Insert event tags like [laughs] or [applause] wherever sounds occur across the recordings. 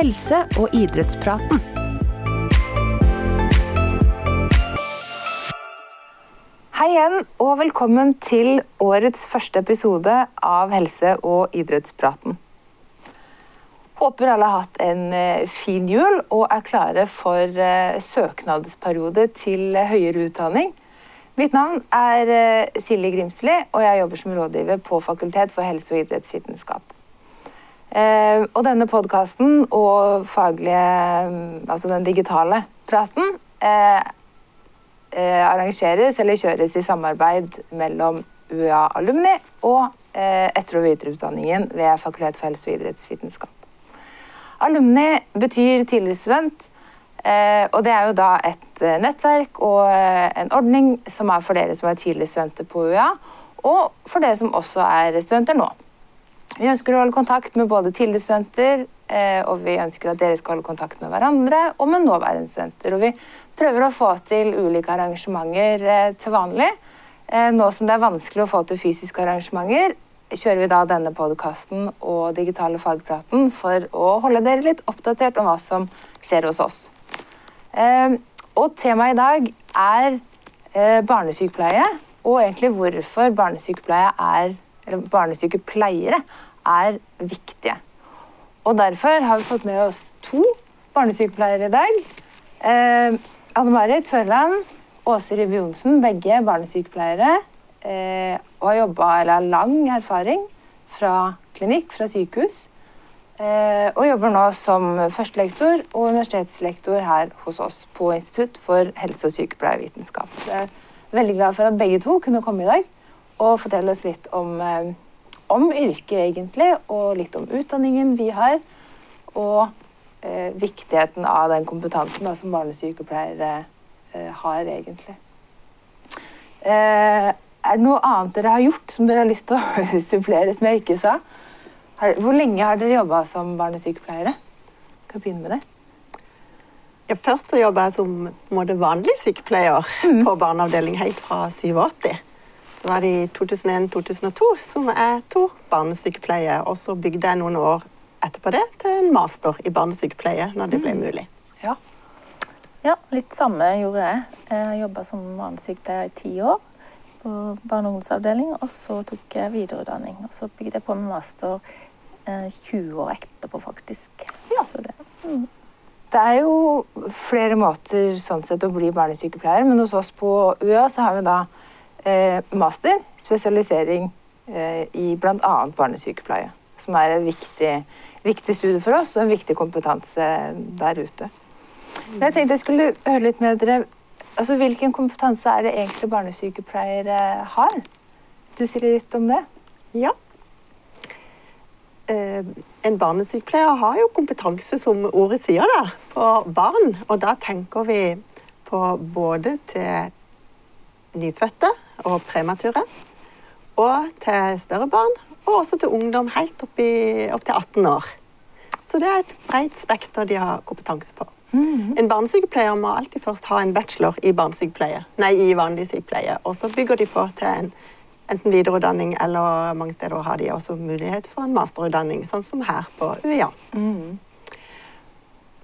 helse- og idrettspraten. Hei igjen, og velkommen til årets første episode av Helse- og idrettspraten. Håper alle har hatt en eh, fin jul og er klare for eh, søknadsperiode til høyere utdanning. Mitt navn er eh, Silje Grimsli, og jeg jobber som rådgiver på Fakultet for helse- og idrettsvitenskap. Eh, og denne podkasten og faglige, mm, altså den digitale praten, eh, eh, arrangeres eller kjøres i samarbeid mellom UiA Alumni og eh, etter- og videreutdanningen ved Fakultet for helse- og idrettsvitenskap. Alumni betyr tidligere student, eh, og det er jo da et nettverk og en ordning som er for dere som er tidligere studenter på UiA, og for dere som også er studenter nå. Vi ønsker å holde kontakt med både tidligere studenter, eh, og vi ønsker at dere skal holde kontakt med hverandre og med nåværende studenter. Og vi prøver å få til ulike arrangementer eh, til vanlig. Eh, nå som det er vanskelig å få til fysiske arrangementer, kjører vi da denne podkasten og digitale fagpraten for å holde dere litt oppdatert om hva som skjer hos oss. Og temaet i dag er barnesykepleie, og egentlig hvorfor barnesykepleie er, eller barnesykepleiere er viktige. Og derfor har vi fått med oss to barnesykepleiere i dag. Eh, Anne Marit Førland, Åse Ribe Johnsen, begge barnesykepleiere. Eh, og har jobba, eller har lang erfaring fra klinikk, fra sykehus. Eh, og jobber nå som førstelektor og universitetslektor her hos oss på Institutt for helse- og er veldig glad for at begge to kunne komme i dag og fortelle oss litt om, eh, om yrket, egentlig, og litt om utdanningen vi har, og eh, viktigheten av den kompetansen da, som barnesykepleiere eh, har, egentlig. Eh, er det noe annet dere har gjort som dere har lyst til å [laughs] supplere, som jeg ikke sa? Har, hvor lenge har dere jobba som barnesykepleiere? Skal vi begynne med det? Ja, først så jobba jeg som måte, vanlig sykepleier på barneavdeling helt fra 87. Var det i 2001-2002 som jeg tok barnesykepleie, og så bygde jeg noen år etterpå det til en master i barnesykepleie når det ble mulig. Ja. Ja, litt samme gjorde jeg. Jeg jobba som barnesykepleier i ti år på barne- og ungdomsavdeling, og så tok jeg videreutdanning. Og så bygde jeg på med master eh, 20 år etterpå, faktisk. Ja. Så det, Det er jo flere måter sånn sett å bli barnesykepleier, men hos oss på UiA så har vi da eh, master, spesialisering eh, i bl.a. barnesykepleie. Som er en viktig, viktig studie for oss og en viktig kompetanse der ute. Men jeg tenkte jeg skulle høre litt med dere. Altså, hvilken kompetanse er det egentlig barnesykepleiere har? Du sier litt om det? Ja. Eh, en barnesykepleier har jo kompetanse, som ordet sier, da, på barn. Og da tenker vi på både til nyfødte og premature, og til større barn, og også til ungdom helt opp, i, opp til 18 år. Så det er et bredt spekter de har kompetanse på. En barnesykepleier må alltid først ha en bachelor i nei, i vanlig sykepleie, og så bygger de på til en enten videreutdanning eller mange steder har de også mulighet for en masterutdanning, sånn som her på UiA.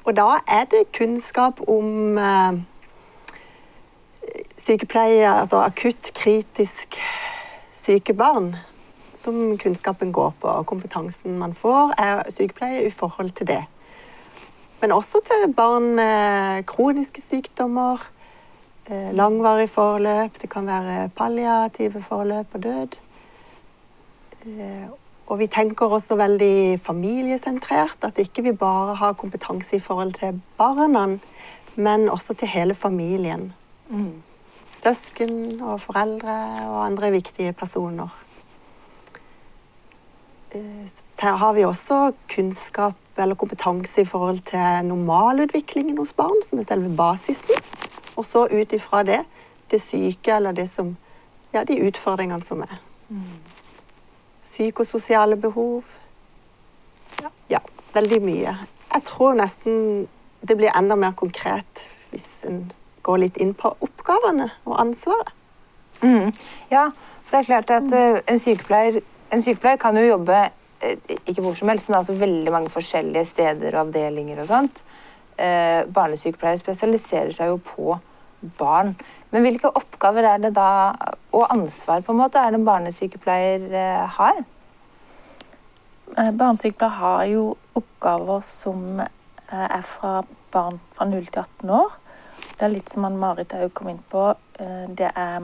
Og da er det kunnskap om eh, sykepleie, altså akutt kritisk syke barn, som kunnskapen går på. Og kompetansen man får, er sykepleie i forhold til det. Men også til barn med kroniske sykdommer, eh, langvarig forløp, det kan være palliative forløp og død. Eh, og vi tenker også veldig familiesentrert, at ikke vi bare har kompetanse i forhold til barna, men også til hele familien. Søsken og foreldre og andre viktige personer. Eh, Så her har vi også kunnskap eller kompetanse i forhold til normalutviklingen hos barn, som er selve basisen. Og så ut ifra det det syke eller det som Ja, de utfordringene som er. Psykososiale behov. Ja. ja, veldig mye. Jeg tror nesten det blir enda mer konkret hvis en går litt inn på oppgavene og ansvaret. Mm. Ja, for det er klart at eh, en, sykepleier, en sykepleier kan jo jobbe eh, ikke hvor som helst, men altså veldig mange forskjellige steder og avdelinger og sånt. Eh, barnesykepleiere spesialiserer seg jo på barn. Men hvilke oppgaver er det da, og ansvar på en måte, er det en barnesykepleier eh, har? Eh, Barnesykepleier har jo oppgaver som eh, er fra barn fra 0 til 18 år. Det er litt som han Marit òg kom inn på. Eh, Det er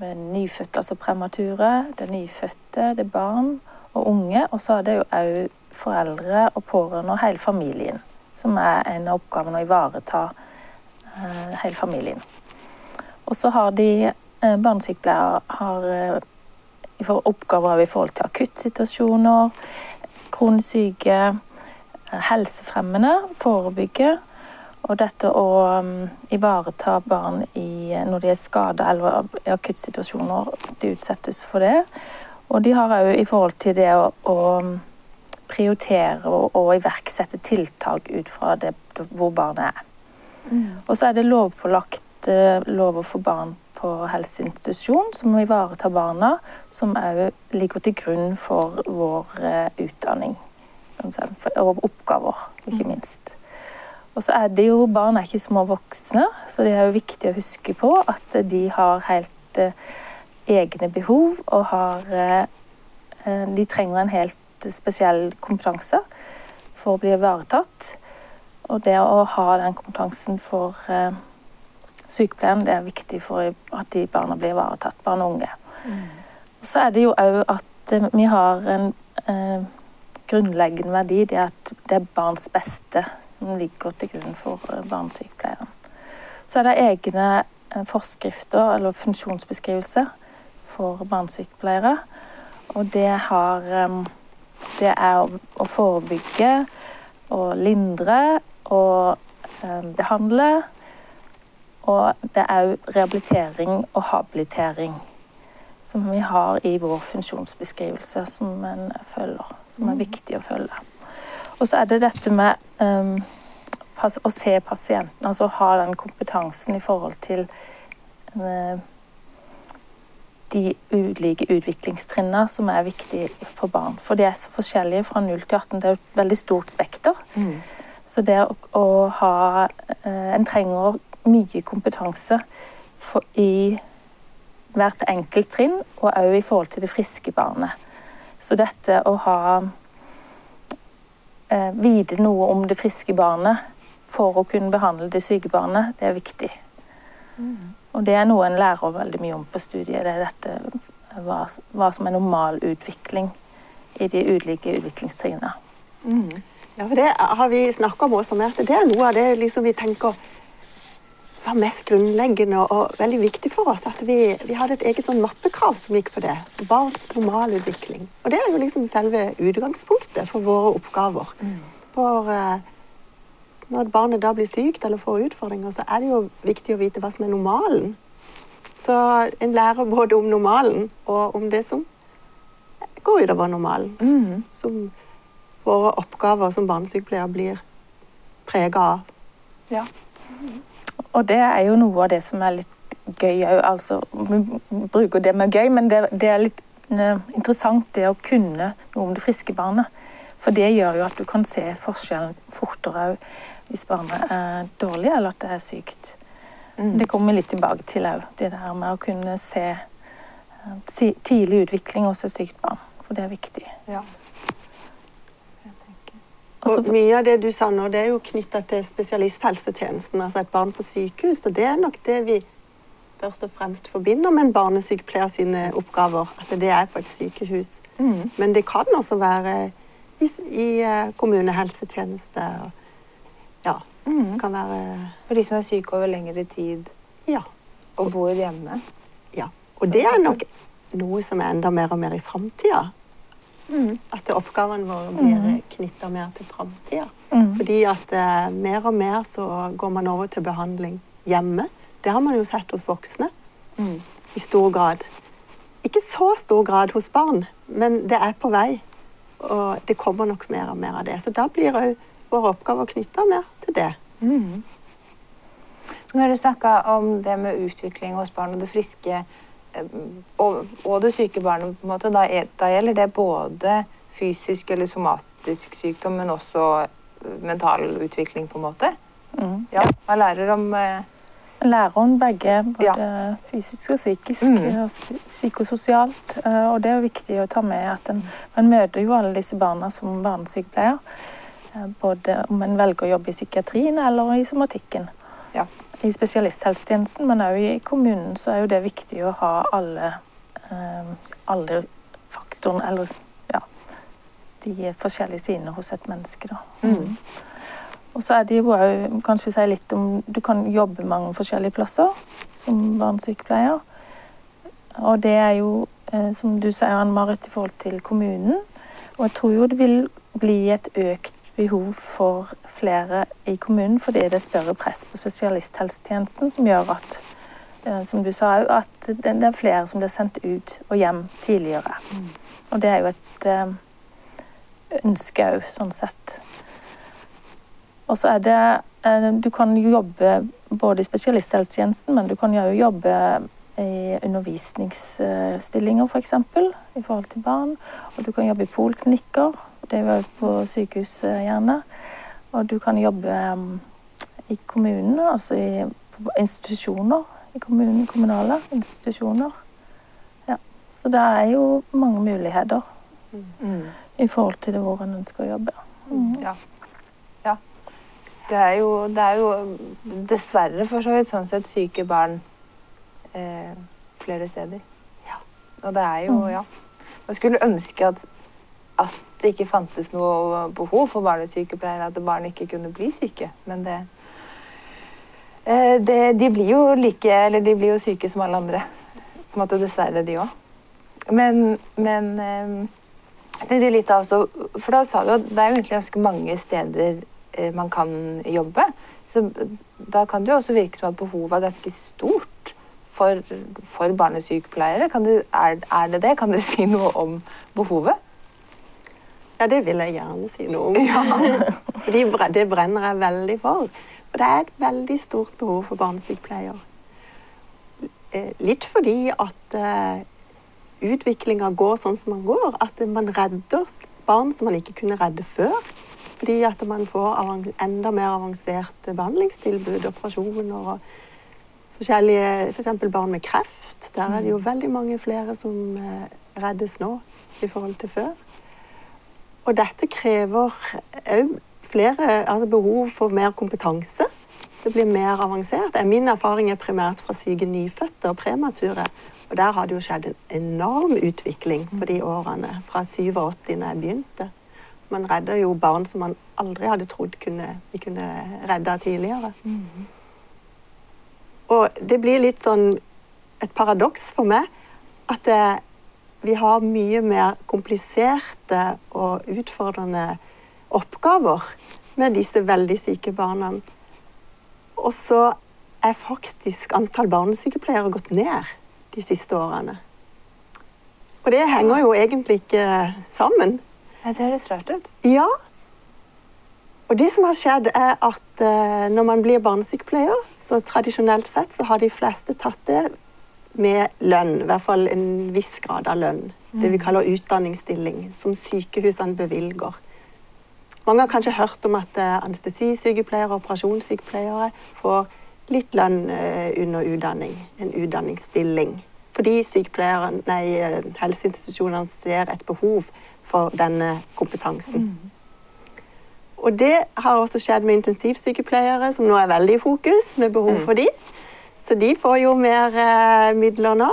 eh, nyfødte, altså premature. Det er nyfødte, det er barn og unge. Og så er det jo òg foreldre og pårørende og hele familien. Som er en av oppgavene å ivareta eh, hele familien. Og så har de barnesykepleiere har oppgaver i forhold til akuttsituasjoner, kronisk syke, helsefremmende, forebygge. Og dette å um, ivareta barn i, når de er skada eller i akuttsituasjoner, de utsettes for det. Og de har òg i forhold til det å, å um, prioritere og, og iverksette tiltak ut fra det, hvor barnet er. Og så er det lovpålagt eh, lover for barn på helseinstitusjon som må ivareta barna, som òg ligger til grunn for vår eh, utdanning. Og oppgaver, ikke minst. Og så er det jo, Barn er ikke små voksne, så det er jo viktig å huske på at de har helt eh, egne behov og har eh, eh, De trenger en helt spesiell kompetanse for å bli ivaretatt. Og det å ha den kompetansen for eh, sykepleieren, det er viktig for at de barna blir ivaretatt, barn og unge. Og så er det jo òg at eh, vi har en eh, grunnleggende verdi, det er at det er barns beste som ligger til grunn for eh, barnesykepleieren. Så er det egne eh, forskrifter eller funksjonsbeskrivelser for barnesykepleiere. Og det har eh, Det er å, forebygge og lindre og eh, behandle. Og det er òg rehabilitering og habilitering som vi har i vår funksjonsbeskrivelse som en følger, som er viktig å følge. Og så er det dette med um, å se pasienten, altså ha den kompetansen i forhold til uh, de ulike utviklingstrinnene som er viktige for barn. For de er så forskjellige fra 0 til 18. Det er et veldig stort spekter. Så det å, å ha uh, En trenger mye kompetanse for, i hvert enkelt trinn, og òg i forhold til det friske barnet. Så dette å ha eh, Vite noe om det friske barnet for å kunne behandle det syke barnet, det er viktig. Og det er noe en lærer veldig mye om på studiet. Det er dette hva, hva som er normal utvikling i de ulike utviklingstrinnene. Ja, for Det har vi snakka om også, at det er noe av det liksom vi tenker var mest grunnleggende og, veldig viktig for oss. At vi, vi hadde et eget sånn mappekrav som gikk på det. Barns normalutvikling. Og det er jo liksom selve utgangspunktet for våre oppgaver. For eh, når barnet da blir sykt eller får utfordringer, så er det jo viktig å vite hva som er normalen. Så en lærer både om normalen og om det som går utover normalen. Som våre oppgaver som barnesykepleier blir prega av. Ja. Og det er jo noe av det som er litt gøy òg. Altså, vi bruker det med gøy, men det, det er litt eh, interessant det å kunne noe om det friske barnet. For det gjør jo at du kan se forskjellen fortere òg hvis barnet er dårlig eller at det er sykt. Det kommer vi litt tilbake til òg. Det der med å kunne se eh, tidlig utvikling hos et sykt barn. For det er viktig. Ja. Og så- Og mye av det du sa nå, det er jo knytta til spesialisthelsetjenesten, altså et barn på sykehus. Og det er nok det vi først og fremst forbinder med en barnesykepleier sine oppgaver. At det er på et sykehus. Men det kan også være i, i eh, kommunehelsetjeneste. Og, ja. Det kan være For de som er syke over lengre tid Ja. og bor hjemme. ja. Og det er nok noe som er enda mer og mer i framtida. At oppgavene våre blir knytta mer til framtida. Mm. Fordi at eh, mer og mer så går man over til behandling hjemme. Det har man jo sett hos voksne i stor grad. Ikke så stor grad hos barn, men det er på vei. Og det kommer nok mer og mer av det. Så da blir òg våre oppgaver knytta mer til det. Når du snakka om det med utvikling hos barn og det friske og, og det syke barnet, på en måte, da, da gjelder det både fysisk eller somatisk sykdom, men også mental utvikling, på en måte. Mm. Ja, Man lærer om eh, Lærer om begge, både fysisk og psykisk, Mm. og psykososialt. Eh, Og det er viktig å ta med at en, man møter jo alle disse barna som barnesykepleier. eh, Både om en velger å jobbe i psykiatrien eller i somatikken. Ja. I spesialisthelsetjenesten, men òg i kommunen, så er jo det viktig å ha alle, eh, alle faktorene, eller ja, de forskjellige sidene hos et menneske, da. Mm. Og så er det jo òg kanskje si litt om Du kan jobbe mange forskjellige plasser som barnesykepleier. Og det er jo, eh, som du sier, Ann-Marit, i forhold til kommunen. Og jeg tror jo det vil bli et økt behov for flere i kommunen, fordi det er større press på spesialisthelsetjenesten, som gjør at eh, som du sa, at det er flere som blir sendt ut og hjem tidligere. Og det er jo et eh, ønske òg, sånn sett. Og så er det eh, Du kan jobbe både i spesialisthelsetjenesten, men du kan jo jobbe i undervisningsstillinger, f.eks. For i forhold til barn. Og du kan jobbe i poliklinikker. Det er jo på sykehus, eh, gjerne. Og du kan jobbe mm, i kommunen, altså i på institusjoner i kommunen. Kommunale institusjoner. Ja. Så det er jo mange muligheter mm. i forhold til det hvor en ønsker å jobbe. Mm. Ja. ja. Det er, jo, det er jo dessverre for så vidt sånn sett syke barn eh, flere steder. Ja. Og det er jo, Mm. ja. Jeg skulle ønske at, at det ikke fantes noe behov for barnesykepleiere, at barn ikke kunne bli syke. Men det, eh, det De blir jo like, eller de blir jo syke som alle andre. På en måte dessverre, de òg. Men, men eh, det er litt av også, for da sa du at det er jo egentlig ganske mange steder eh, man kan jobbe. Så da kan det jo også virke som at behovet er ganske stort for, for barnesykepleiere. Du, er, er det det? Kan du [laughs] si noe om behovet? Ja, det vil jeg gjerne si noe om. [laughs] Bre- det brenner jeg veldig for. Og det er et veldig stort behov for barnesykepleier. Eh, Litt fordi at uh, utviklinga går sånn som man går. At man redder barn som man ikke kunne redde før. Fordi at man får enda mer avanserte behandlingstilbud, operasjoner og forskjellige F.eks. barn med kreft. Der er det jo veldig mange flere som eh, reddes nå i forhold til før. Og dette krever òg flere altså behov for mer kompetanse. Det blir mer avansert. Min erfaring er primært fra syke nyfødte og premature. Og der har det jo skjedd en enorm utvikling på de årene, fra 87 da jeg begynte. Man redder jo barn som man aldri hadde trodd kunne, vi kunne redde tidligere. Og det blir litt sånn et paradoks for meg at det, vi har mye mer kompliserte og utfordrende oppgaver med disse veldig syke barna. Og så er faktisk antall barnesykepleiere gått ned de siste årene. Og det henger jo egentlig ikke sammen. Ja, det høres rart ut. Ja. Og det som har skjedd, er at eh, når man blir barnesykepleier, så tradisjonelt sett så har de fleste tatt det med lønn. I hvert fall en viss grad av lønn. Det vi kaller utdanningsstilling, som sykehusene bevilger. Mange har kanskje hørt om at eh, anestesisykepleiere og operasjonssykepleiere får litt lønn eh, under utdanning. En utdanningsstilling. Fordi eh, helseinstitusjonene ser et behov for denne kompetansen. Og det har også skjedd med intensivsykepleiere, som nå er veldig i fokus, med behov for de. Så de får jo mer eh, midler nå.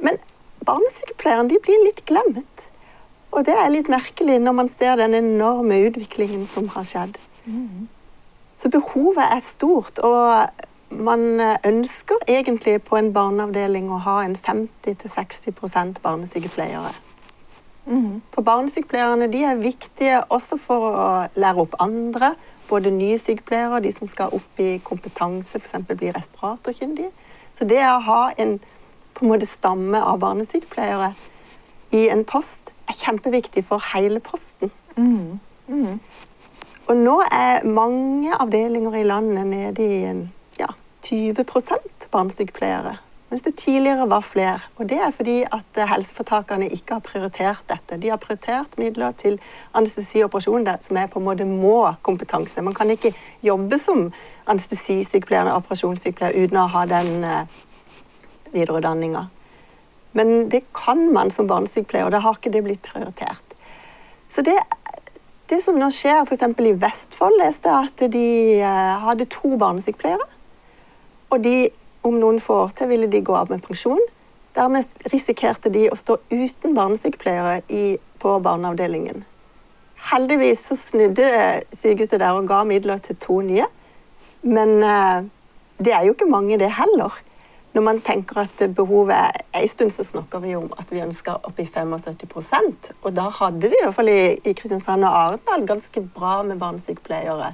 Men barnesykepleierne de blir litt glemt. Og det er litt merkelig når man ser den enorme utviklingen som har skjedd. Så behovet er stort, og man eh, ønsker egentlig på en barneavdeling å ha en 50-60% barnesykepleiere. For barnesykepleierne de er viktige også for å lære opp andre. Både nye sykepleiere de som skal opp i kompetanse, f.eks. bli respiratorkyndige. Så det å ha en på en måte stamme av barnesykepleiere i en post er kjempeviktig for hele posten. Og nå er mange avdelinger i landet nede i en, ja, 20% barnesykepleiere. Mens det tidligere var flere. Og det er fordi at eh, helseforetakene ikke har prioritert dette. De har prioritert midler til det som er på en måte må-kompetanse. Man kan ikke jobbe som anestesisykepleier eller operasjonssykepleier uten å ha den eh, videreutdanninga. Men det kan man som barnesykepleier, og da har ikke det blitt prioritert. Så det, det som nå skjer, f.eks. i Vestfold, leste jeg at de eh, hadde to barnesykepleiere. Og de om noen få år til ville de gå av med pensjon. Dermed risikerte de å stå uten barnesykepleiere i, på barneavdelingen. Heldigvis så snudde sykehuset der og ga midler til to nye. Men eh, det er jo ikke mange, det heller. Når man tenker at behovet er En stund så snakker vi om at vi ønsker opp i 75% Og da hadde vi i hvert fall i, i Kristiansand og Arendal ganske bra med barnesykepleiere.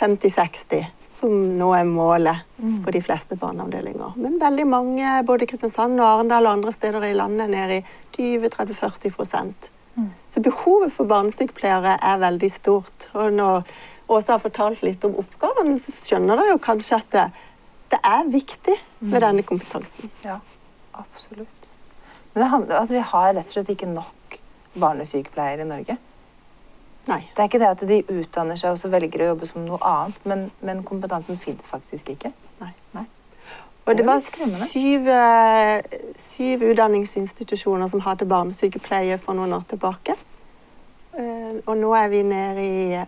50-60 som nå er målet på de fleste barneavdelinger. Men veldig mange, både Kristiansand og Arendal og andre steder i landet, er nede i 20-30-40 mm. Så behovet for barnesykepleiere er veldig stort. Og når Åse har fortalt litt om oppgavene, så skjønner dere jo kanskje at det, det er viktig med mm. denne kompetansen. Ja, absolutt. Men det, altså, vi har rett og slett ikke nok barnesykepleiere i Norge. Nei. Det er ikke det at de utdanner seg og så velger å jobbe som noe annet, men, men kompetansen fins faktisk ikke. Nei. Nei. Og det, var syv, eh, syv, utdanningsinstitusjoner som hadde barnesykepleie for noen år tilbake. Eh, og nå er vi nede i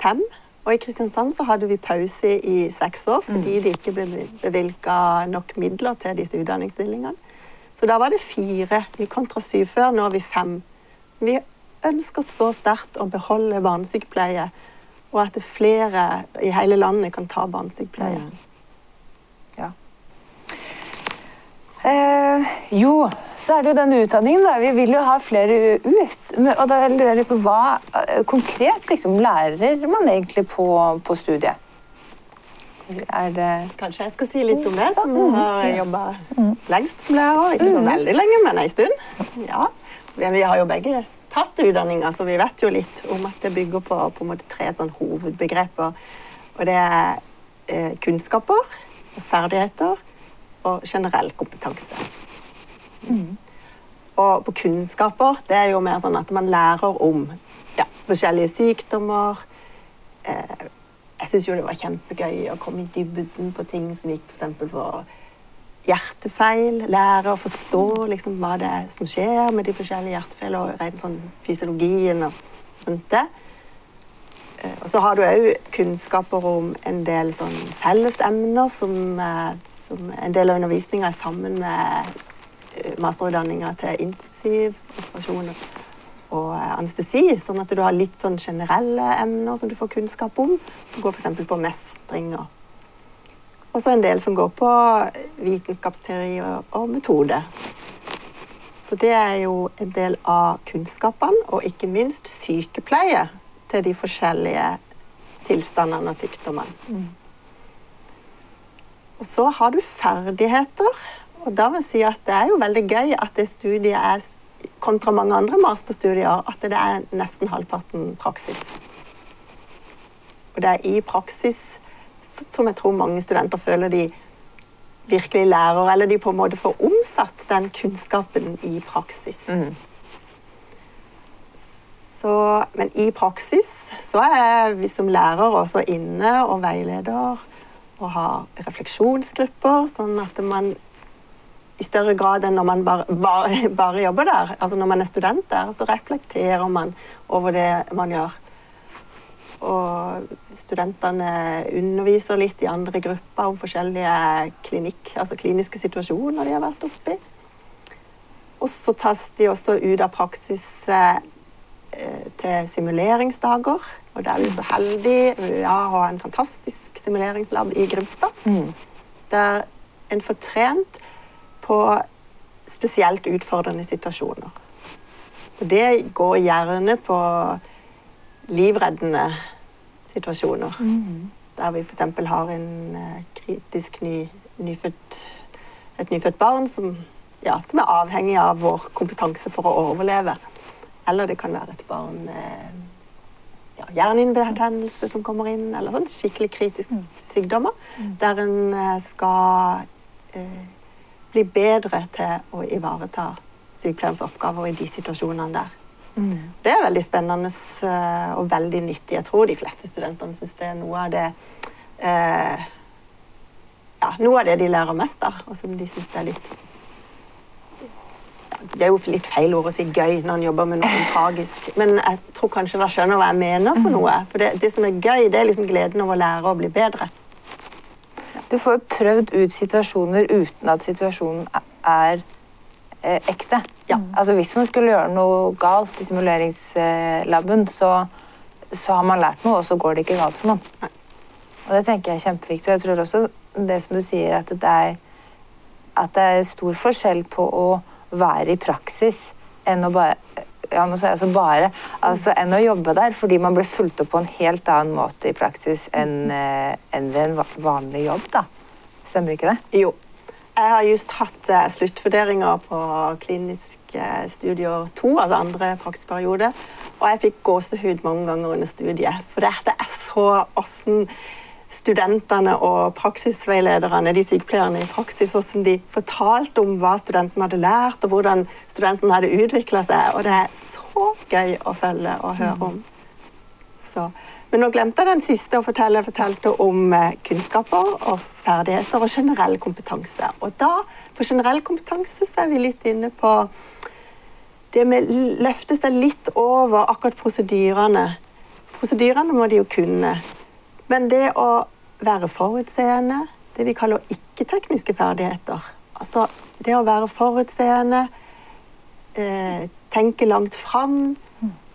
fem. Og i Kristiansand så hadde vi pause i seks år fordi mm. det ikke ble bevilga nok midler til disse utdanningsstillingene. Så da var det fire Vi kontra syv før. Nå er vi fem. Vi ønsker så sterkt å beholde barnesykepleie, og at flere i hele landet kan ta barnesykepleie. Ja. Eh, jo, så er det jo den utdanningen, da. Vi vil jo ha flere ut. Og da lurer jeg på hva eh, konkret liksom, lærer man egentlig på, på studiet? Det... Kanskje jeg skal si litt om det, som har jobba lengst som lærer. Ikke så veldig lenge, men en stund. Ja. Vi har jo begge tatt utdanninga, så vi vet jo litt om at det bygger på, på måte, tre sånn hovedbegreper. Og det er eh, kunnskaper, ferdigheter og generell kompetanse. Mm. Og på kunnskaper det er jo mer sånn at man lærer om ja, forskjellige sykdommer. Eh, jeg syns jo det var kjempegøy å komme i dybden på ting som gikk f.eks. for, for hjertefeil. Lære å forstå liksom, hva det er som skjer med de forskjellige hjertefeil, og rent sånn fysiologien og rundt det. Eh, og så har du òg kunnskaper om en del sånn fellesemner som, eh, som en del av undervisninga er sammen med eh, masterutdanninga til intensivoperasjoner og anestesi, sånn at du har litt sånn generelle emner som du får kunnskap om. Du går f.eks. på mestring og og så en del som går på vitenskapsteori og, metode. Så det er jo en del av kunnskapene, og ikke minst sykepleie til de forskjellige tilstandene og sykdommene. Mm. Og så har du ferdigheter. Og da vil jeg si at det er jo veldig gøy at det studiet er kontra mange andre masterstudier, at det er nesten halvparten praksis. Og det er i praksis som jeg tror mange studenter føler de virkelig lærer, eller de på en måte får omsatt den kunnskapen i praksis. Mm. Så, men i praksis så er vi som lærer også inne og veileder og har refleksjonsgrupper, sånn at man i større grad enn når man bare, bare, bare jobber der, altså når man er student der, så reflekterer man over det man gjør. Og studentene underviser litt i andre grupper om forskjellige klinikk, altså kliniske situasjoner de har vært oppi. Og så tas de også ut av praksis eh, til simuleringsdager. Og der er vi så heldige ja, å ha en fantastisk simuleringslab i Grimstad. Mm. Der en får trent på spesielt utfordrende situasjoner. Og det går gjerne på livreddende situasjoner. Mm. Der vi f.eks. har en uh, kritisk ny, nyfødt, et nyfødt barn som, ja, som, er avhengig av vår kompetanse for å overleve. Eller det kan være et barn med ja, hjerneinnbetennelse som kommer inn, eller sånn skikkelig kritiske mm. sykdommer. Mm. Der en uh, skal eh, bli bedre til å ivareta sykepleierens oppgaver i de situasjonene der. Det er veldig spennende eh, og veldig nyttig. Jeg tror de fleste studentene syns det er noe av det eh, ja, noe av det de lærer mest av, og som de syns er litt Det er jo litt feil ord å si gøy når en jobber med noe tragisk, men jeg tror kanskje dere skjønner hva jeg mener for noe. For det, det som er gøy, det er liksom gleden over å lære å bli bedre. Du får jo prøvd ut situasjoner uten at situasjonen er ekte. Ja. Altså Hvis man skulle gjøre noe galt i simuleringslaben, så, så har man lært noe, og så går det ikke galt for noen. Nei. Og Det tenker jeg er kjempeviktig. Og jeg tror også det som du sier, at det er, at det er stor forskjell på å være i praksis enn å bare ja, nå sier jeg altså bare, altså enn å jobbe der, fordi man blir fulgt opp på en helt annen måte i praksis enn eh, enn ved en vanlig jobb. da. Stemmer ikke det? Jo. Jeg har just hatt eh, sluttvurderinger på klinisk eh, studier to, altså andre praksisperiode. Og jeg fikk gåsehud mange ganger under studiet. For dette er så åssen studentene og praksisveilederne, de sykepleierne i praksis, hvordan de fortalte om hva studentene hadde lært, og hvordan studentene hadde utvikla seg. Og det er så gøy å følge og høre om. Så. Men nå glemte jeg den siste å fortelle. Jeg fortalte om eh, kunnskaper og ferdigheter og generell kompetanse. Og da, på generell kompetanse, så er vi litt inne på det med å løfte seg litt over akkurat prosedyrene. Prosedyrene må de jo kunne. Men det å være forutseende, det vi kaller ikke-tekniske ferdigheter Altså det å være forutseende, eh, tenke langt fram.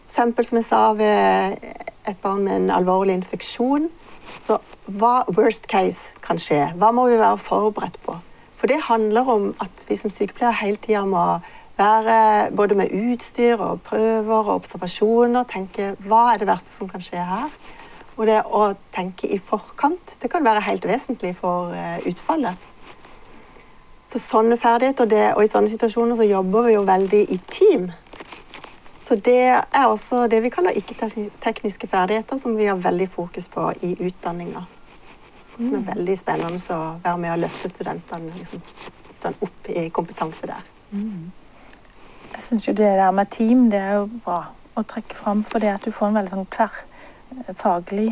Eksempel som jeg sa ved et barn med en alvorlig infeksjon. Så hva worst case kan skje? Hva må vi være forberedt på? For det handler om at vi som sykepleiere hele tida må være både med utstyr og prøver og observasjoner. Tenke hva er det verste som kan skje her? Og det å tenke i forkant det kan være helt vesentlig for eh, utfallet. Så sånne ferdigheter, det, og I sånne situasjoner så jobber vi jo veldig i team. Så det er også det vi kaller ikke-tekniske ferdigheter, som vi har veldig fokus på i utdanninga. Som er veldig spennende å være med og løfte studentene liksom, sånn opp i kompetanse der. Jeg syns jo det der med team, det er jo bra å trekke fram, fordi at du får en veldig sånn tverrfaglig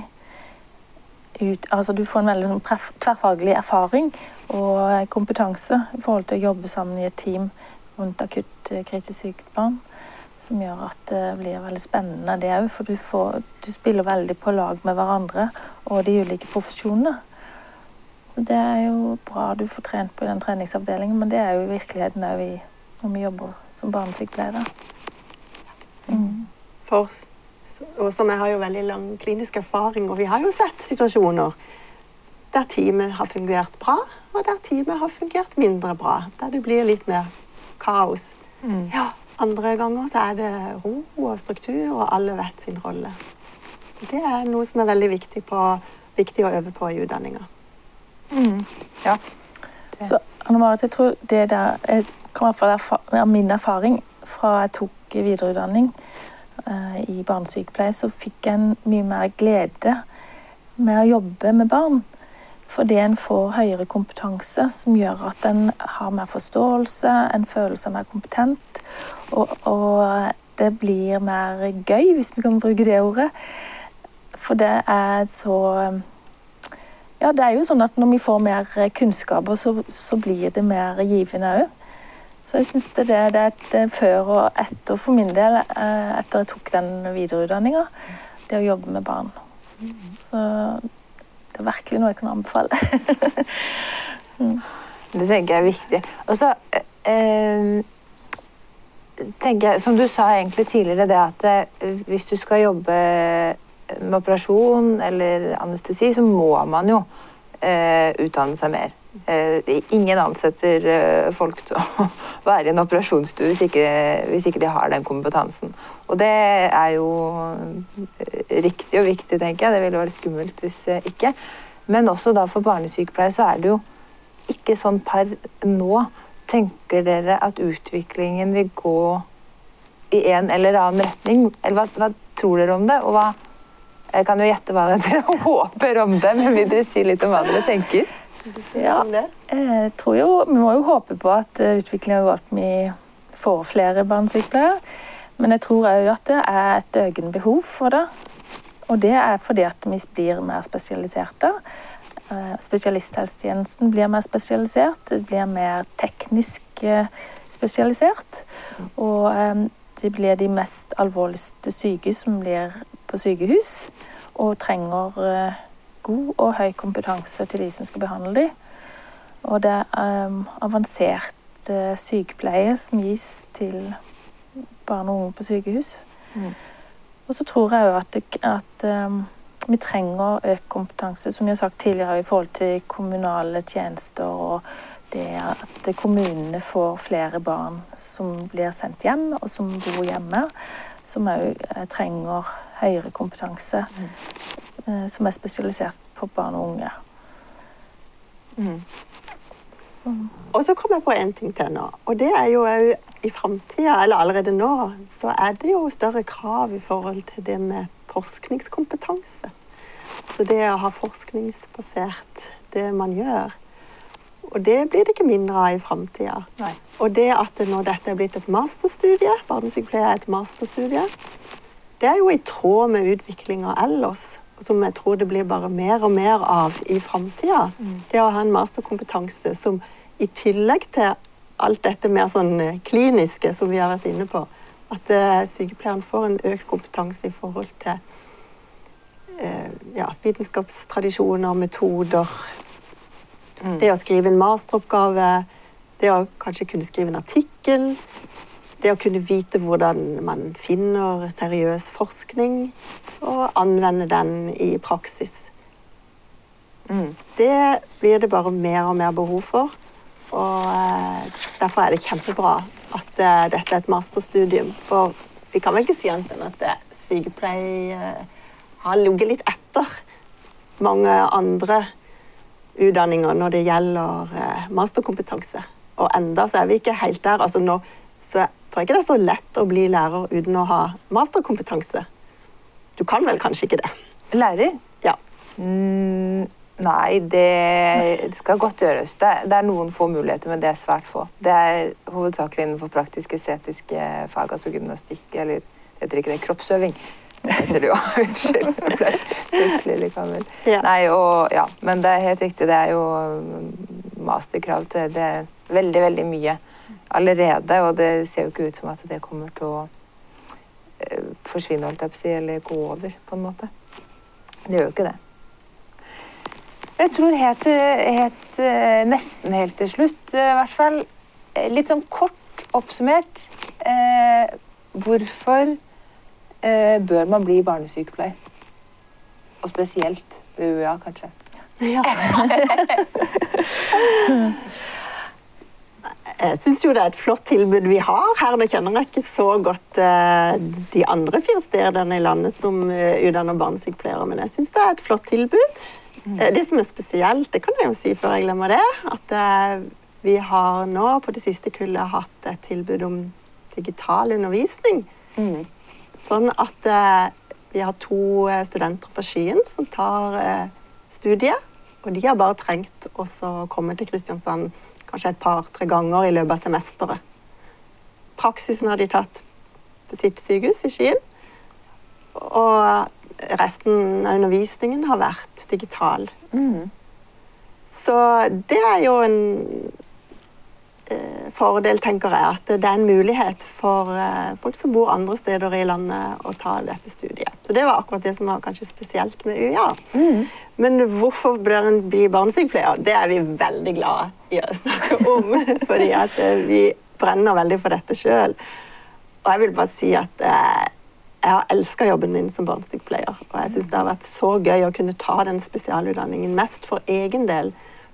ut, altså du får en veldig sånn tverrfaglig erfaring og kompetanse i forhold til å jobbe sammen i et team rundt akutt eh, kritisk sykt barn. Som gjør at det blir veldig spennende, det òg. For du, får, du spiller veldig på lag med hverandre og de ulike profesjonene. Så det er jo bra du får trent på i den treningsavdelingen, men det er jo i virkeligheten òg når vi jobber som barnesykepleiere. Mm. For, og som jeg har jo veldig lang klinisk erfaring, og vi har jo sett situasjoner der teamet har fungert bra, og der teamet har fungert mindre bra. Der det blir litt mer kaos. Ja, andre ganger så er det ro og struktur, og alle vet sin rolle. Det er noe som er veldig viktig, på, viktig å øve på i utdanninga. Ja. Så Anne Marit, jeg tror det der jeg kommer fra av min erfaring fra jeg tok videreutdanning uh, i barnesykepleie, så fikk jeg en mye mer glede med å jobbe med barn. Fordi en får høyere kompetanse, som gjør at en har mer forståelse, en føler seg mer kompetent. Og, og det blir mer gøy, hvis vi kan bruke det ordet. For det er så Ja, det er jo sånn at når vi får mer kunnskaper, så, så blir det mer givende òg. Så jeg syns det, det er et eh, før og etter for min del, eh, etter jeg tok den videreutdanninga, det å jobbe med barn. Så det er virkelig noe jeg kan anbefale. [laughs] Det tenker jeg er viktig. Og så eh, tenker jeg, som du sa egentlig tidligere, det at eh, hvis du skal jobbe med operasjon eller anestesi, så må man jo eh, utdanne seg mer. Eh, ingen ansetter eh, folk til å [laughs] være i en operasjonsstue hvis hvis ikke de har den kompetansen. Og det er jo eh, riktig og viktig, tenker jeg. Det ville vært skummelt hvis ikke. Men også da for barnesykepleiere så er det jo ikke sånn per nå. Tenker dere at utviklingen vil gå i en eller annen retning? Eller hva, hva tror dere om det? Og hva Jeg kan jo gjette hva [laughs] dere håper om det, men vil dere si litt om hva dere tenker? Ja. Jeg tror jo, Vi må jo håpe på at utviklinga utviklingen går at vi får flere barnesykepleiere. Men jeg tror òg at det er et økende behov for det. Og det er fordi at vi blir mer spesialiserte. Eh, Spesialisthelsetjenesten blir mer spesialisert. Det blir mer teknisk eh, spesialisert. Og eh, det blir de mest alvorligste syke som blir på sykehus. Og trenger eh, god og høy kompetanse til de som skal behandle dem. Og det er um, avansert uh, sykepleie som gis til barn og unge på sykehus. Og så tror jeg òg at, det- at um, vi trenger økt kompetanse, som vi har sagt tidligere, i forhold til kommunale tjenester og det at kommunene får flere barn som blir sendt hjem, og som bor hjemme, som òg trenger høyere kompetanse, eh, som er spesialisert på barn og unge. Så, Og så kom jeg på en ting til nå. Og det er jo i framtida, eller allerede nå, så er det jo større krav i forhold til det med forskningskompetanse. Så det å ha forskningsbasert det man gjør. Og det blir det ikke mindre av i framtida. Og det at når dette er blitt et masterstudie, barnesykepleie er et masterstudie, det er jo i tråd med utviklinga ellers, som jeg tror det blir bare mer og mer av i framtida. Det å ha en masterkompetanse som i tillegg til alt dette mer sånn eh, kliniske som vi har vært inne på, at uh, sykepleieren får en økt kompetanse i forhold til uh, ja, vitenskapstradisjoner, metoder, det å skrive en masteroppgave, det å kanskje kunne skrive en artikkel, det å kunne vite hvordan man finner seriøs forskning og anvende den i praksis. Det blir det bare mer og mer behov for. Og eh, derfor er det kjempebra at eh, dette er et masterstudium. For vi kan vel ikke si annet enn at eh, sykepleie har ligget litt etter mange andre utdanninger når det gjelder masterkompetanse. Og enda så er vi ikke helt der. Altså nå så tror ikke det er så lett å bli lærer uten å ha masterkompetanse. Du kan vel kanskje ikke det? Lærer? Ja. Mm, nei, det skal godt gjøres. Det, det er noen få muligheter, men det er svært få. Det er hovedsakelig innenfor praktisk-estetiske fag, altså gymnastikk, eller heter ikke det kroppsøving? Det det. [laughs] Unnskyld. Plutselig litt gammel. Ja. Nei, og, ja, men det er helt riktig. Det er jo masterkrav til det veldig, veldig mye allerede. Og det ser jo ikke ut som at det kommer til å eh, forsvinne, holdt jeg på å si, eller gå over, på en måte. Det gjør jo ikke det. Jeg tror helt, helt, eh, nesten helt til slutt, eh, i hvert fall, litt sånn kort oppsummert, eh, hvorfor eh, bør man bli barnesykepleier? Og spesielt ved UiA, kanskje. [laughs] [laughs] Jeg syns jo det er et flott tilbud vi har her. Nå kjenner jeg ikke så godt eh, de andre fire stedene i landet som eh, utdanner barnesykepleiere, men jeg syns det er et flott tilbud. Eh, det som er spesielt, det kan jeg jo si før jeg glemmer det, at eh, vi har nå på det siste kullet hatt et tilbud om digital undervisning. Sånn at eh, vi har to eh, studenter fra Skien som tar eh, studiet, og de har bare trengt å komme til Kristiansand kanskje et par-tre ganger i løpet av semesteret. Praksisen har de tatt på sitt sykehus i Skien. Og resten av undervisningen har vært digital. Så det er jo en fordel, tenker jeg, at det er en mulighet for eh, folk som bor andre steder i landet å ta dette studiet. Så det var akkurat det som var kanskje spesielt med UiA. Men hvorfor bør en bli barnesykepleier? Det er vi veldig glade i å snakke om. [laughs] fordi at eh, vi brenner veldig for dette sjøl. Og jeg vil bare si at eh, jeg har elska jobben min som barnesykepleier. Og jeg syns det har vært så gøy å kunne ta den spesialutdanningen mest for egen del.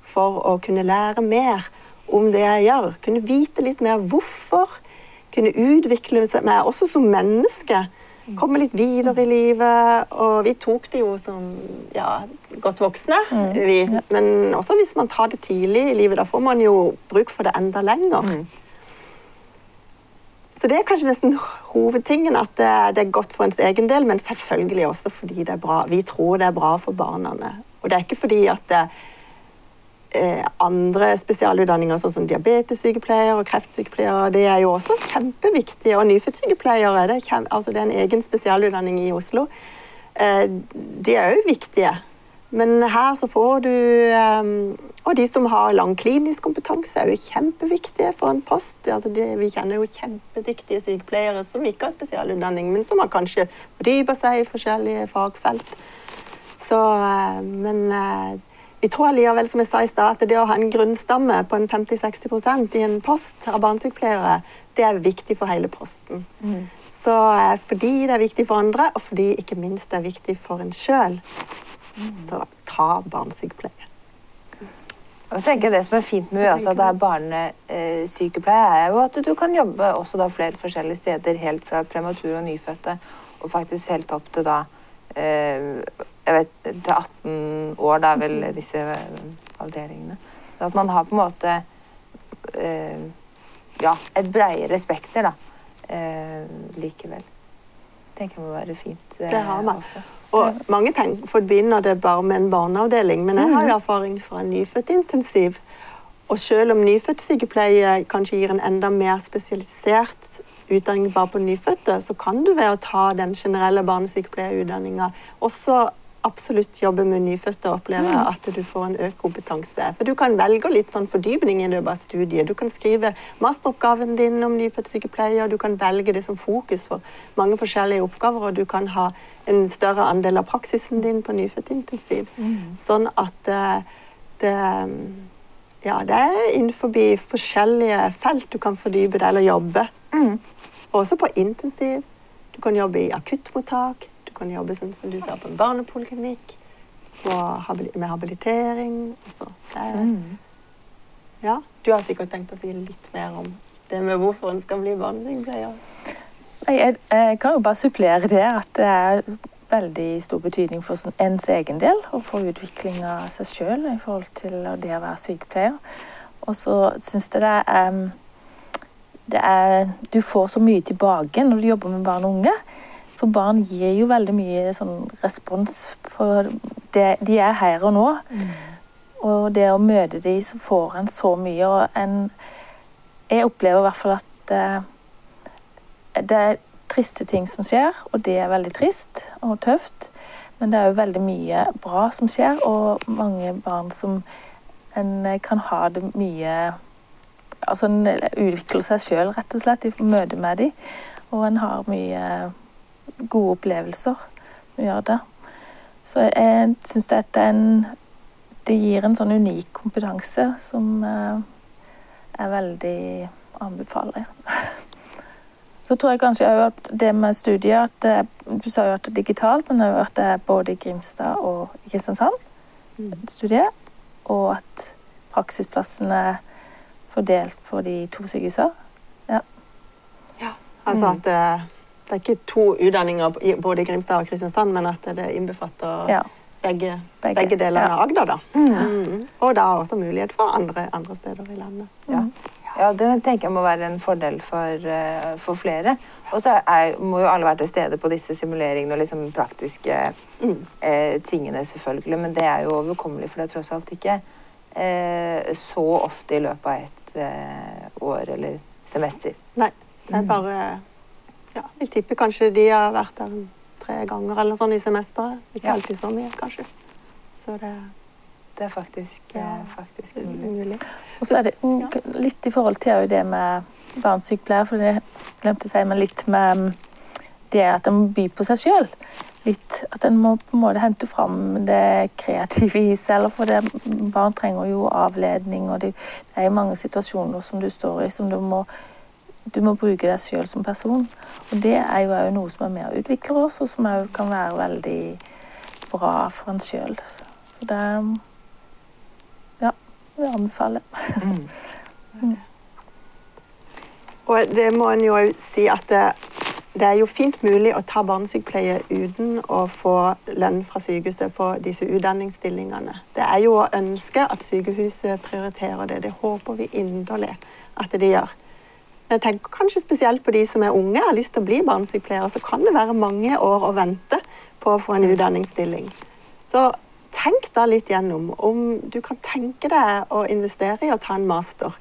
For å kunne lære mer om det jeg gjør. Kunne vite litt mer hvorfor. Kunne utvikle meg også som menneske. Komme litt videre i livet. Og vi tok det jo som ja, godt voksne, vi. Men også hvis man tar det tidlig i livet. Da får man jo bruk for det enda lenger. Så det er kanskje nesten hovedtingen at det, det er godt for ens egen del, men selvfølgelig også fordi det er bra. Vi tror det er bra for barna. Og det er ikke fordi at det, andre spesialutdanninger, sånn som diabetessykepleier og kreftsykepleiere, det er jo også kjempeviktige. Og nyfødtsykepleiere, det, altså det er en egen spesialutdanning i Oslo. Eh, de er òg viktige. Men her så får du eh, Og de som har lang klinisk kompetanse, er jo kjempeviktige for en post. Altså de, vi kjenner jo kjempedyktige sykepleiere som ikke har spesialutdanning, men som har kanskje fordypa seg i forskjellige fagfelt. Så, eh, men eh, vi tror allikevel, som jeg sa i stad, at det å ha en grunnstamme på en 50-60% i en post av barnesykepleiere, det er viktig for hele posten. Så eh, fordi det er viktig for andre, og fordi ikke minst det er viktig for en sjøl, så ta barnesykepleie. Og tenker Det som er fint med altså, at det er barnesykepleie, er jo at du kan jobbe også da flere forskjellige steder, helt fra prematur og nyfødte, og faktisk helt opp til da eh, jeg vet, til 18 år, da vel disse eh, avdelingene. Så At man har på en måte eh, ja, et bredere spekter, da. Eh, likevel. tenker jeg må være fint. eh, Det har man. Også. Og mange tenker, forbinder det bare med en barneavdeling, men jeg har jo erfaring fra en nyfødtintensiv. Og selv om nyfødtsykepleie kanskje gir en enda mer spesialisert utdanning bare på nyfødte, så kan du ved å ta den generelle barnesykepleierutdanninga også absolutt jobbe med nyfødte og oppleve at du får en økt kompetanse. For du kan velge litt sånn fordypning i løpet av studiet. Du kan skrive masteroppgaven din om nyfødt sykepleier, du kan velge det som fokus for mange forskjellige oppgaver, og du kan ha en større andel av praksisen din på nyfødtintensiv. Sånn at eh, det ja, det er innenfor forskjellige felt du kan fordype deg eller jobbe. Også på intensiv. Du kan jobbe i akuttmottak. Kan jobbe sånn som du sa på en barnepoliklinikk. Med habilitering. Det er, ja, du har sikkert tenkt å si litt mer om det med hvorfor en skal bli barnesykepleier. Jeg, jeg kan jo bare supplere det at det er veldig stor betydning for sånn ens egen del og for utvikling av seg sjøl i forhold til det å være sykepleier. Og så syns jeg det er, det er Du får så mye tilbake når du jobber med barn og unge. For barn gir jo veldig mye sånn respons på det De er her og nå. Og det å møte dem, så får en så mye. Og en Jeg opplever i hvert fall at eh, det er triste ting som skjer, og det er veldig trist og tøft. Men det er jo veldig mye bra som skjer, og mange barn som en kan ha det mye Altså en utvikler seg sjøl, rett og slett, i møte med dem. Og en har mye gode opplevelser Å gjør det. Så jeg syns det er en Det gir en sånn unik kompetanse som eh, er veldig anbefaler. [laughs] Så tror jeg kanskje òg at det med studiet at det, Du sa jo at det er digitalt, men òg at det er både i Grimstad og i Kristiansand. studiet, Og at praksisplassene er fordelt på de to sykehusene. Ja, Altså at det, er ikke to utdanninger både i Grimstad og Kristiansand, men at det innbefatter Ja. begge, Begge, begge, delene ja. av Agder. Da. Mm. Og da også mulighet for andre, andre steder i landet. Ja. ja, det tenker jeg må være en fordel for, eh, for flere. Og så må jo alle være til stede på disse simuleringene og liksom praktiske Mm. eh, tingene, selvfølgelig. Men det er jo overkommelig, for det er tross alt ikke eh, så ofte i løpet av et eh, år eller semester. Nei, det er bare ja, Jeg tippe kanskje de har vært der tre ganger eller sånn i semesteret. Ikke Ja. alltid så mye, kanskje. Så det Det er faktisk, Ja. eh, faktisk mulig. mulig. Og så er det litt i forhold til det med barnesykepleier, for det glemte å si, men litt med det at en må by på seg sjøl. Litt at en må på en måte hente fram det kreative i seg. Eller for det, barn trenger jo avledning, og det, det er mange situasjoner som du står i som du må du må bruke deg sjøl som person. Og det er jo òg noe som er med og utvikler oss, og som òg kan være veldig bra for en sjøl. Så det Ja, vil Mm. [laughs] Mm. Og det må en jo si at det, det er jo fint mulig å ta barnesykepleie uten å få lønn fra sykehuset for disse utdanningsstillingene. Det er jo å ønske at sykehuset prioriterer det. Det håper vi inderlig at de gjør. Men jeg tenker kanskje spesielt på de som er unge og har lyst til å bli barnesykepleier. så kan det være mange år å vente på å få en utdanningsstilling. Så tenk da litt gjennom om du kan tenke deg å investere i å ta en master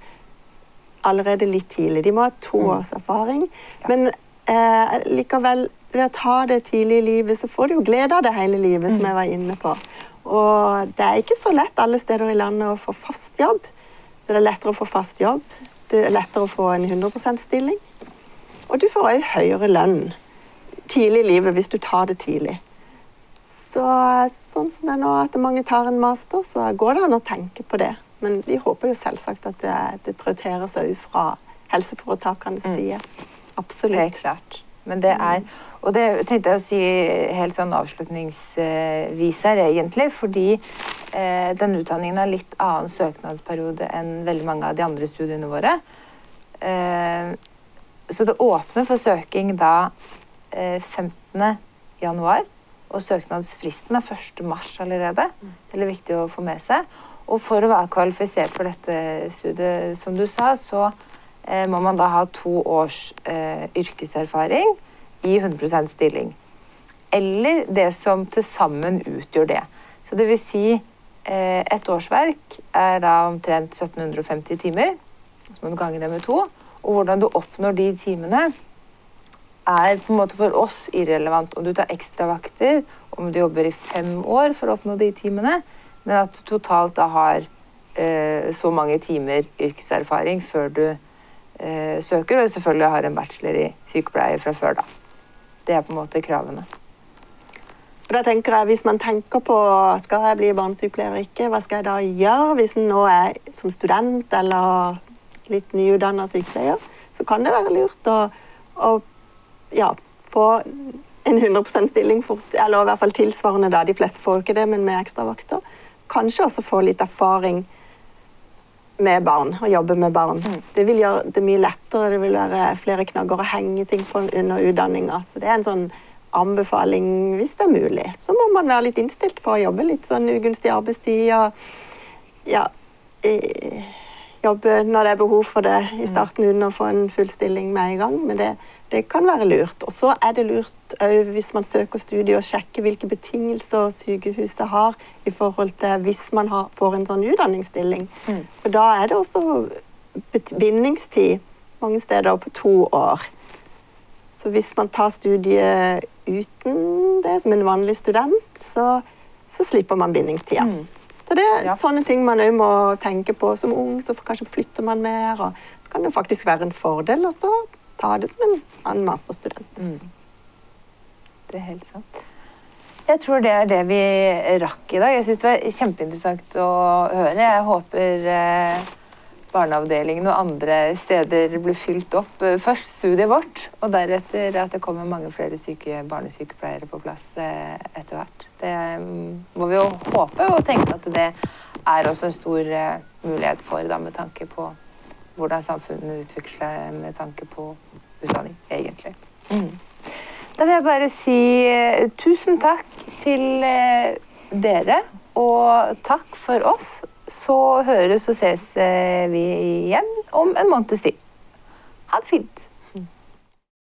allerede litt tidlig. De må ha to års erfaring. Men eh, likevel, ved å ta det tidlig i livet, så får du jo glede av det hele livet, som jeg var inne på. Og det er ikke så lett alle steder i landet å få fast jobb. Så det er lettere å få fast jobb. Det er lettere å få en 100 %-stilling. Og du får òg høyere lønn tidlig i livet hvis du tar det tidlig. Så sånn som det er nå, at mange tar en master, så går det an å tenke på det. Men vi håper jo selvsagt at det, det prioriteres òg fra helseforetakenes side. Absolutt. Helt klart. Men det er Og det tenkte jeg å si helt sånn avslutningsvis her, egentlig. Fordi eh, denne utdanningen har litt annen søknadsperiode enn veldig mange av de andre studiene våre. Eh, så det åpner for søking da eh, 15. januar. Og søknadsfristen er 1. mars allerede. Det er viktig å få med seg. Og for å være kvalifisert for dette studiet, som du sa, så eh, må man da ha to års eh, yrkeserfaring i 100% stilling. Eller det som til sammen utgjør det. Så det vil si et årsverk er da omtrent 1750 timer. Så må du gange det med to. Og hvordan du oppnår de timene, er på en måte for oss irrelevant. Om du tar ekstravakter, om du jobber i fem år for å oppnå de timene, men at du totalt da har eh, så mange timer yrkeserfaring før du eh, søker, og selvfølgelig har en bachelor i sykepleie fra før, da. Det er på en måte kravene. Og da tenker jeg, Hvis man tenker på skal jeg bli barnesykepleier eller ikke, hva skal jeg da gjøre hvis en nå er som student eller litt nyutdanna sykepleier? Så kan det være lurt å, å ja, få en 100% stilling fort, eller i hvert fall tilsvarende. da, De fleste får ikke det, men med ekstravakter. Kanskje også få litt erfaring med barn, og jobbe med barn. Det vil gjøre det mye lettere, det vil være flere knagger å henge ting på under utdanninga. Så det er en sånn anbefaling hvis det er mulig. Så må man være litt innstilt på å jobbe litt sånn ugunstig arbeidstid. og ja, i, jobbe når det er behov for det i starten uten å få en full stilling med en gang. Men det, det kan være lurt. Og så er det lurt òg hvis man søker studie, å sjekke hvilke betingelser sykehuset har i forhold til hvis man har, får en sånn utdanningsstilling. For da er det også bindingstid mange steder på to år. Så hvis man tar studiet uten det som en vanlig student, så, så slipper man bindingstida. Så det er Ja. sånne ting man òg må tenke på som ung. Så kanskje flytter man mer, og det kan jo faktisk være en fordel å så ta det som en annen masterstudent. Det er helt sant. Jeg tror det er det vi rakk i dag. Jeg syns det var kjempeinteressant å høre. Jeg håper eh, barneavdelingen og andre steder blir fylt opp. Eh, Først studiet vårt, og deretter at det kommer mange flere syke barnesykepleiere på plass eh, etter hvert. Det mm, må vi jo håpe og tenke at det er også en stor eh, mulighet for, da, med tanke på hvordan samfunnet utvikler seg med tanke på utdanning, egentlig. Da vil jeg bare si tusen takk til dere, og takk for oss. Så høres og ses eh, vi igjen om en måneds tid. Ha det fint.